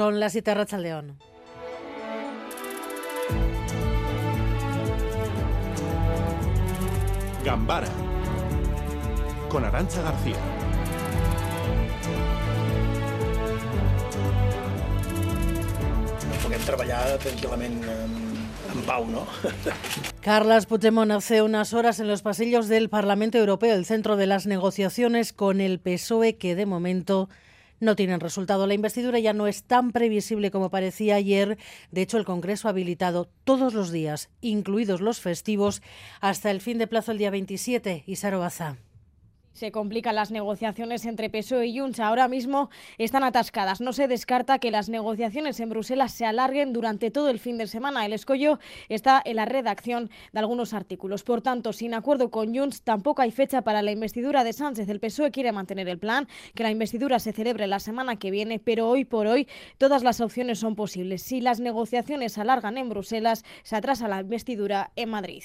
Son las siete León. Gambara con Arancha García. Podem treballar tranquil·lament en, en pau, ¿no? Carlas Puigdemont hace unas horas en los pasillos del Parlamento Europeo, el centro de las negociaciones con el PSOE, que de momento no tienen resultado. La investidura ya no es tan previsible como parecía ayer. De hecho, el Congreso ha habilitado todos los días, incluidos los festivos, hasta el fin de plazo el día 27. Isaro Baza. Se complican las negociaciones entre PSOE y Junts. Ahora mismo están atascadas. No se descarta que las negociaciones en Bruselas se alarguen durante todo el fin de semana. El escollo está en la redacción de algunos artículos. Por tanto, sin acuerdo con Junts, tampoco hay fecha para la investidura de Sánchez. El PSOE quiere mantener el plan, que la investidura se celebre la semana que viene, pero hoy por hoy todas las opciones son posibles. Si las negociaciones se alargan en Bruselas, se atrasa la investidura en Madrid.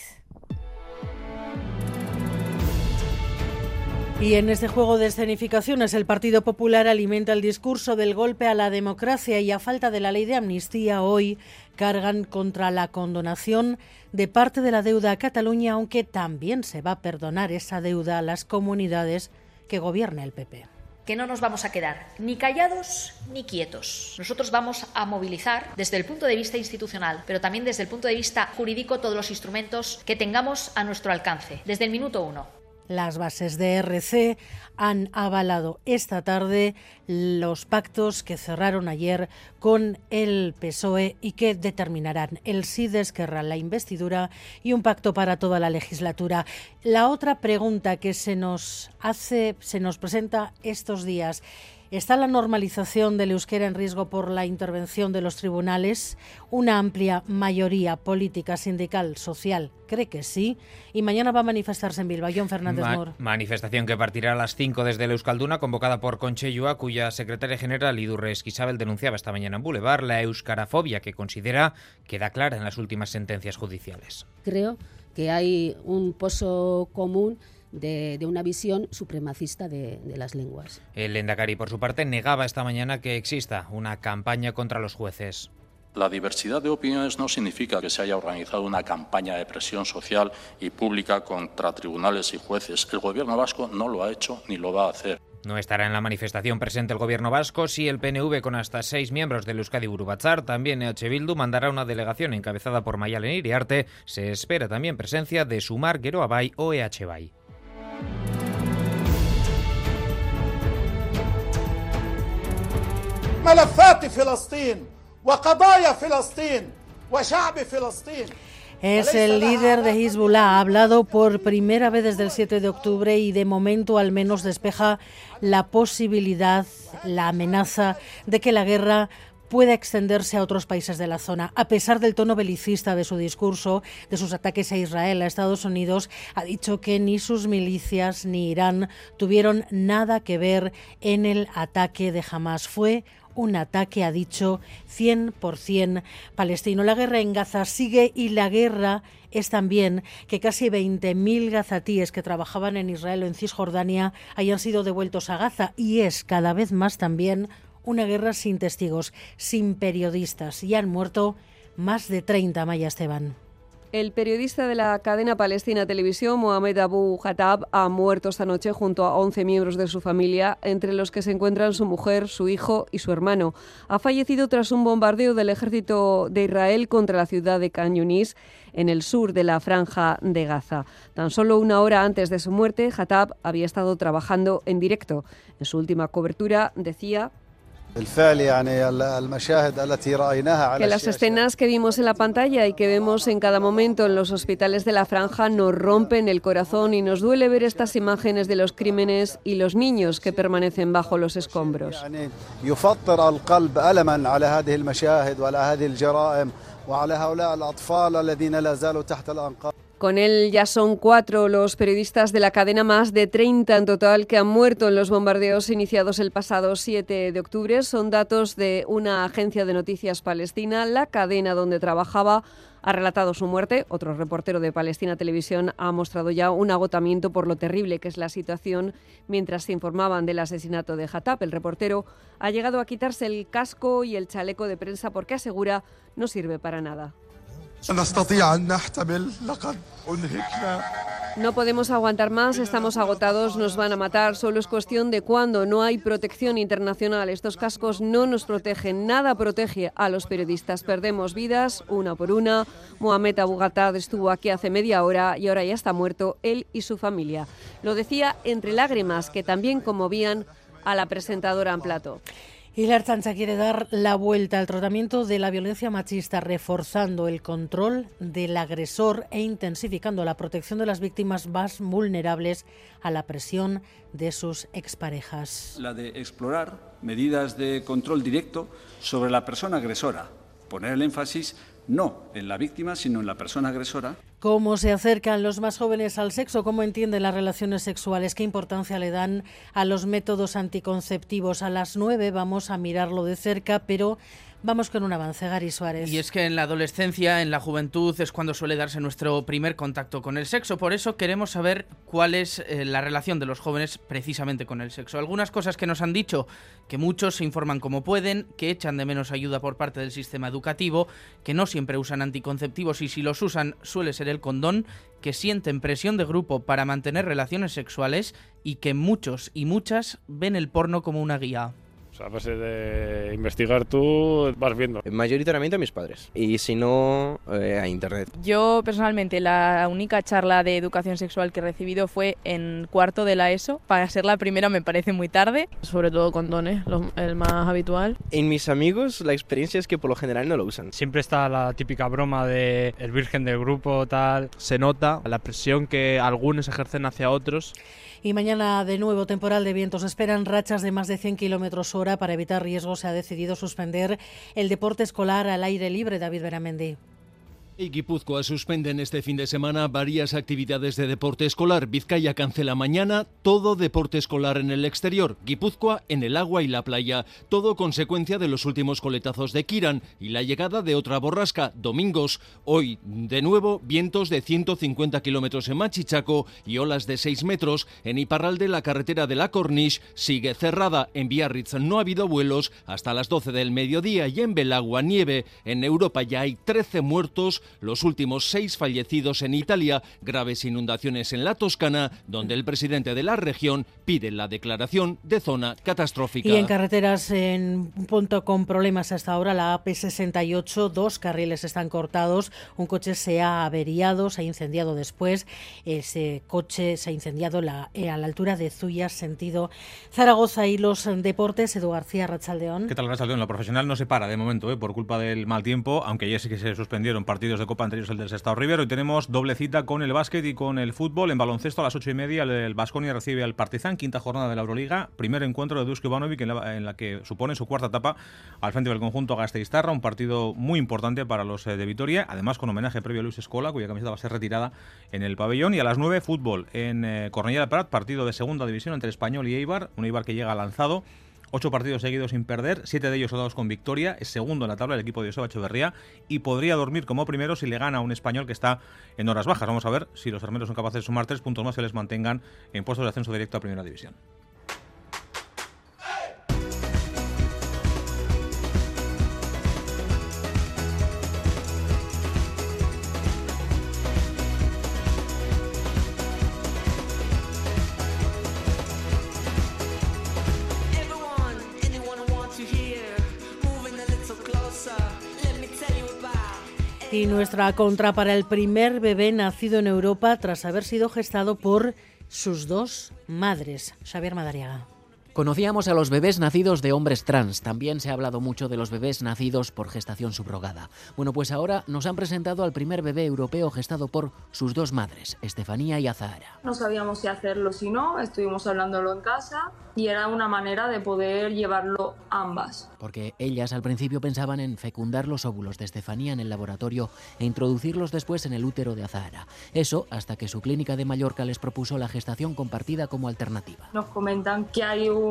Y en este juego de escenificaciones el Partido Popular alimenta el discurso del golpe a la democracia y a falta de la ley de amnistía hoy cargan contra la condonación de parte de la deuda a Cataluña, aunque también se va a perdonar esa deuda a las comunidades que gobierna el PP que no nos vamos a quedar ni callados ni quietos. Nosotros vamos a movilizar desde el punto de vista institucional, pero también desde el punto de vista jurídico todos los instrumentos que tengamos a nuestro alcance, desde el minuto uno. Las bases de RC han avalado esta tarde los pactos que cerraron ayer con el PSOE y que determinarán el sí de la investidura y un pacto para toda la legislatura. La otra pregunta que se nos hace, se nos presenta estos días ¿Está la normalización del euskera en riesgo por la intervención de los tribunales? Una amplia mayoría política, sindical, social cree que sí. Y mañana va a manifestarse en Bilbao. John Fernández Mor. Manifestación que partirá a las 5 desde el Euskalduna, convocada por Conchellua, cuya secretaria general Idurre Esquisabel denunciaba esta mañana en Boulevard la euskarafobia que considera queda clara en las últimas sentencias judiciales. Creo que hay un pozo común de, una visión supremacista de, de, las lenguas. El Endacari, por su parte, negaba esta mañana que exista una campaña contra los jueces. La diversidad de opiniones no significa que se haya organizado una campaña de presión social y pública contra tribunales y jueces. El Gobierno vasco no lo ha hecho ni lo va a hacer. No estará en la manifestación presente el gobierno vasco si el PNV con hasta seis miembros del Euskadi Burubatzar, también EH Bildu mandará una delegación encabezada por Mayalen Iriarte. Se espera también presencia de Sumar, Geroabay o EH Es el líder de Hezbollah. Ha hablado por primera vez desde el 7 de octubre y de momento al menos despeja la posibilidad, la amenaza de que la guerra pueda extenderse a otros países de la zona. A pesar del tono belicista de su discurso, de sus ataques a Israel, a Estados Unidos, ha dicho que ni sus milicias ni Irán tuvieron nada que ver en el ataque de Hamas. Fue un ataque, ha dicho, 100% palestino. La guerra en Gaza sigue y la guerra es también que casi 20.000 gazatíes que trabajaban en Israel o en Cisjordania hayan sido devueltos a Gaza y es cada vez más también una guerra sin testigos, sin periodistas. Y han muerto más de 30, Maya Esteban. El periodista de la cadena palestina Televisión, Mohamed Abu Hatab, ha muerto esta noche junto a 11 miembros de su familia, entre los que se encuentran su mujer, su hijo y su hermano. Ha fallecido tras un bombardeo del ejército de Israel contra la ciudad de Khan Yunis, en el sur de la franja de Gaza. Tan solo una hora antes de su muerte, Hatab había estado trabajando en directo. En su última cobertura decía que las escenas que vimos en la pantalla y que vemos en cada momento en los hospitales de la franja nos rompen el corazón y nos duele ver estas imágenes de los crímenes y los niños que permanecen bajo los escombros. Con él ya son cuatro los periodistas de la cadena, más de 30 en total, que han muerto en los bombardeos iniciados el pasado 7 de octubre. Son datos de una agencia de noticias palestina. La cadena donde trabajaba ha relatado su muerte. Otro reportero de Palestina Televisión ha mostrado ya un agotamiento por lo terrible que es la situación mientras se informaban del asesinato de Hattab. El reportero ha llegado a quitarse el casco y el chaleco de prensa porque asegura no sirve para nada. No podemos aguantar más, estamos agotados, nos van a matar, solo es cuestión de cuándo, no hay protección internacional, estos cascos no nos protegen, nada protege a los periodistas, perdemos vidas una por una, Mohamed Abugatad estuvo aquí hace media hora y ahora ya está muerto él y su familia. Lo decía entre lágrimas que también conmovían a la presentadora en. Y la Archancha quiere dar la vuelta al tratamiento de la violencia machista, reforzando el control del agresor e intensificando la protección de las víctimas más vulnerables a la presión de sus exparejas. La de explorar medidas de control directo sobre la persona agresora, poner el énfasis no en la víctima, sino en la persona agresora. ¿Cómo se acercan los más jóvenes al sexo? ¿Cómo entienden las relaciones sexuales? ¿Qué importancia le dan a los métodos anticonceptivos? A las nueve vamos a mirarlo de cerca, pero Vamos con un avance, Gary Suárez. Y es que en la adolescencia, en la juventud, es cuando suele darse nuestro primer contacto con el sexo. Por eso queremos saber cuál es eh, la relación de los jóvenes precisamente con el sexo. Algunas cosas que nos han dicho, que muchos se informan como pueden, que echan de menos ayuda por parte del sistema educativo, que no siempre usan anticonceptivos y si los usan suele ser el condón, que sienten presión de grupo para mantener relaciones sexuales y que muchos y muchas ven el porno como una guía. O sea, a base de investigar tú, vas viendo. Mayoritariamente a mis padres. Y si no, eh, a internet. Yo personalmente la única charla de educación sexual que he recibido fue en cuarto de la ESO. Para ser la primera me parece muy tarde. Sobre todo condones, el más habitual. En mis amigos la experiencia es que por lo general no lo usan. Siempre está la típica broma de el virgen del grupo, tal. Se nota la presión que algunos ejercen hacia otros. Y mañana de nuevo temporal de vientos. Esperan rachas de más de 100 kilómetros hora. Para evitar riesgos se ha decidido suspender el deporte escolar al aire libre. David Beramendi. Y Guipúzcoa suspenden este fin de semana varias actividades de deporte escolar. Vizcaya cancela mañana todo deporte escolar en el exterior. Guipúzcoa en el agua y la playa. Todo consecuencia de los últimos coletazos de Kiran y la llegada de otra borrasca. Domingos. Hoy, de nuevo, vientos de 150 kilómetros en Machichaco y olas de 6 metros. En Iparralde, la carretera de la Corniche sigue cerrada. En Biarritz no ha habido vuelos hasta las 12 del mediodía y en Belagua nieve. En Europa ya hay 13 muertos los últimos seis fallecidos en Italia, graves inundaciones en la Toscana, donde el presidente de la región pide la declaración de zona catastrófica. Y en carreteras en un punto con problemas hasta ahora, la AP68, dos carriles están cortados, un coche se ha averiado, se ha incendiado después, ese coche se ha incendiado la, eh, a la altura de Zuya, sentido Zaragoza y los deportes, Edu García Rachaldeón. ¿Qué tal Rachaldeón? La profesional no se para de momento, eh, por culpa del mal tiempo, aunque ya sí que se suspendieron partidos de Copa anteriores al del Estado Rivero. Y tenemos doble cita con el básquet y con el fútbol. En baloncesto a las ocho y media el Vasconia recibe al Partizan, quinta jornada de la Euroliga. Primer encuentro de Dusko Ivanovic en la, que supone su cuarta etapa al frente del conjunto Gasteiztarra. Un partido muy importante para los eh, de Vitoria. Además con homenaje previo a Luis Escola, cuya camiseta va a ser retirada en el pabellón. Y a las nueve fútbol en eh, Cornellà de Prat, partido de segunda división entre Español y Eibar. Un Eibar que llega lanzado Ocho partidos seguidos sin perder, siete de ellos dados con victoria, es segundo en la tabla del equipo de Joseba Echeverría y podría dormir como primero si le gana a un español que está en horas bajas. Vamos a ver si los armeros son capaces de sumar tres puntos más y les mantengan en puestos de ascenso directo a Primera División. Y nuestra contra para el primer bebé nacido en Europa tras haber sido gestado por sus dos madres. Xavier Madariaga. Conocíamos a los bebés nacidos de hombres trans, también se ha hablado mucho de los bebés nacidos por gestación subrogada. Bueno, pues ahora nos han presentado al primer bebé europeo gestado por sus dos madres, Estefanía y Azahara. No sabíamos si hacerlo o si no, estuvimos hablándolo en casa y era una manera de poder llevarlo ambas. Porque ellas al principio pensaban en fecundar los óvulos de Estefanía en el laboratorio e introducirlos después en el útero de Azahara. Eso hasta que su clínica de Mallorca les propuso la gestación compartida como alternativa. Nos comentan que hay un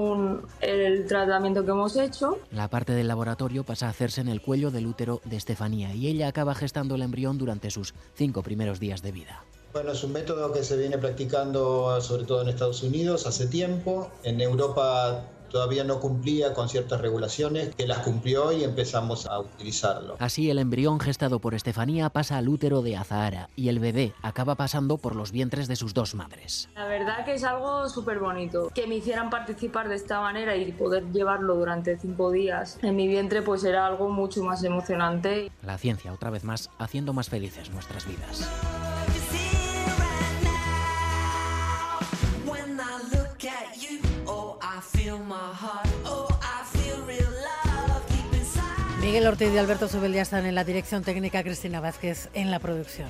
el tratamiento que hemos hecho. La parte del laboratorio pasa a hacerse en el cuello del útero de Estefanía y ella acaba gestando el embrión durante sus cinco primeros días de vida. Bueno, es un método que se viene practicando sobre todo en Estados Unidos hace tiempo. En Europa todavía no cumplía con ciertas regulaciones, que las cumplió y empezamos a utilizarlo. Así el embrión gestado por Estefanía pasa al útero de Azahara y el bebé acaba pasando por los vientres de sus dos madres. La verdad que es algo súper bonito. Que me hicieran participar de esta manera y poder llevarlo durante cinco días en mi vientre pues era algo mucho más emocionante. La ciencia, otra vez más, haciendo más felices nuestras vidas. Miguel Ortiz y Alberto Subeldía están en la dirección técnica, Cristina Vázquez en la producción.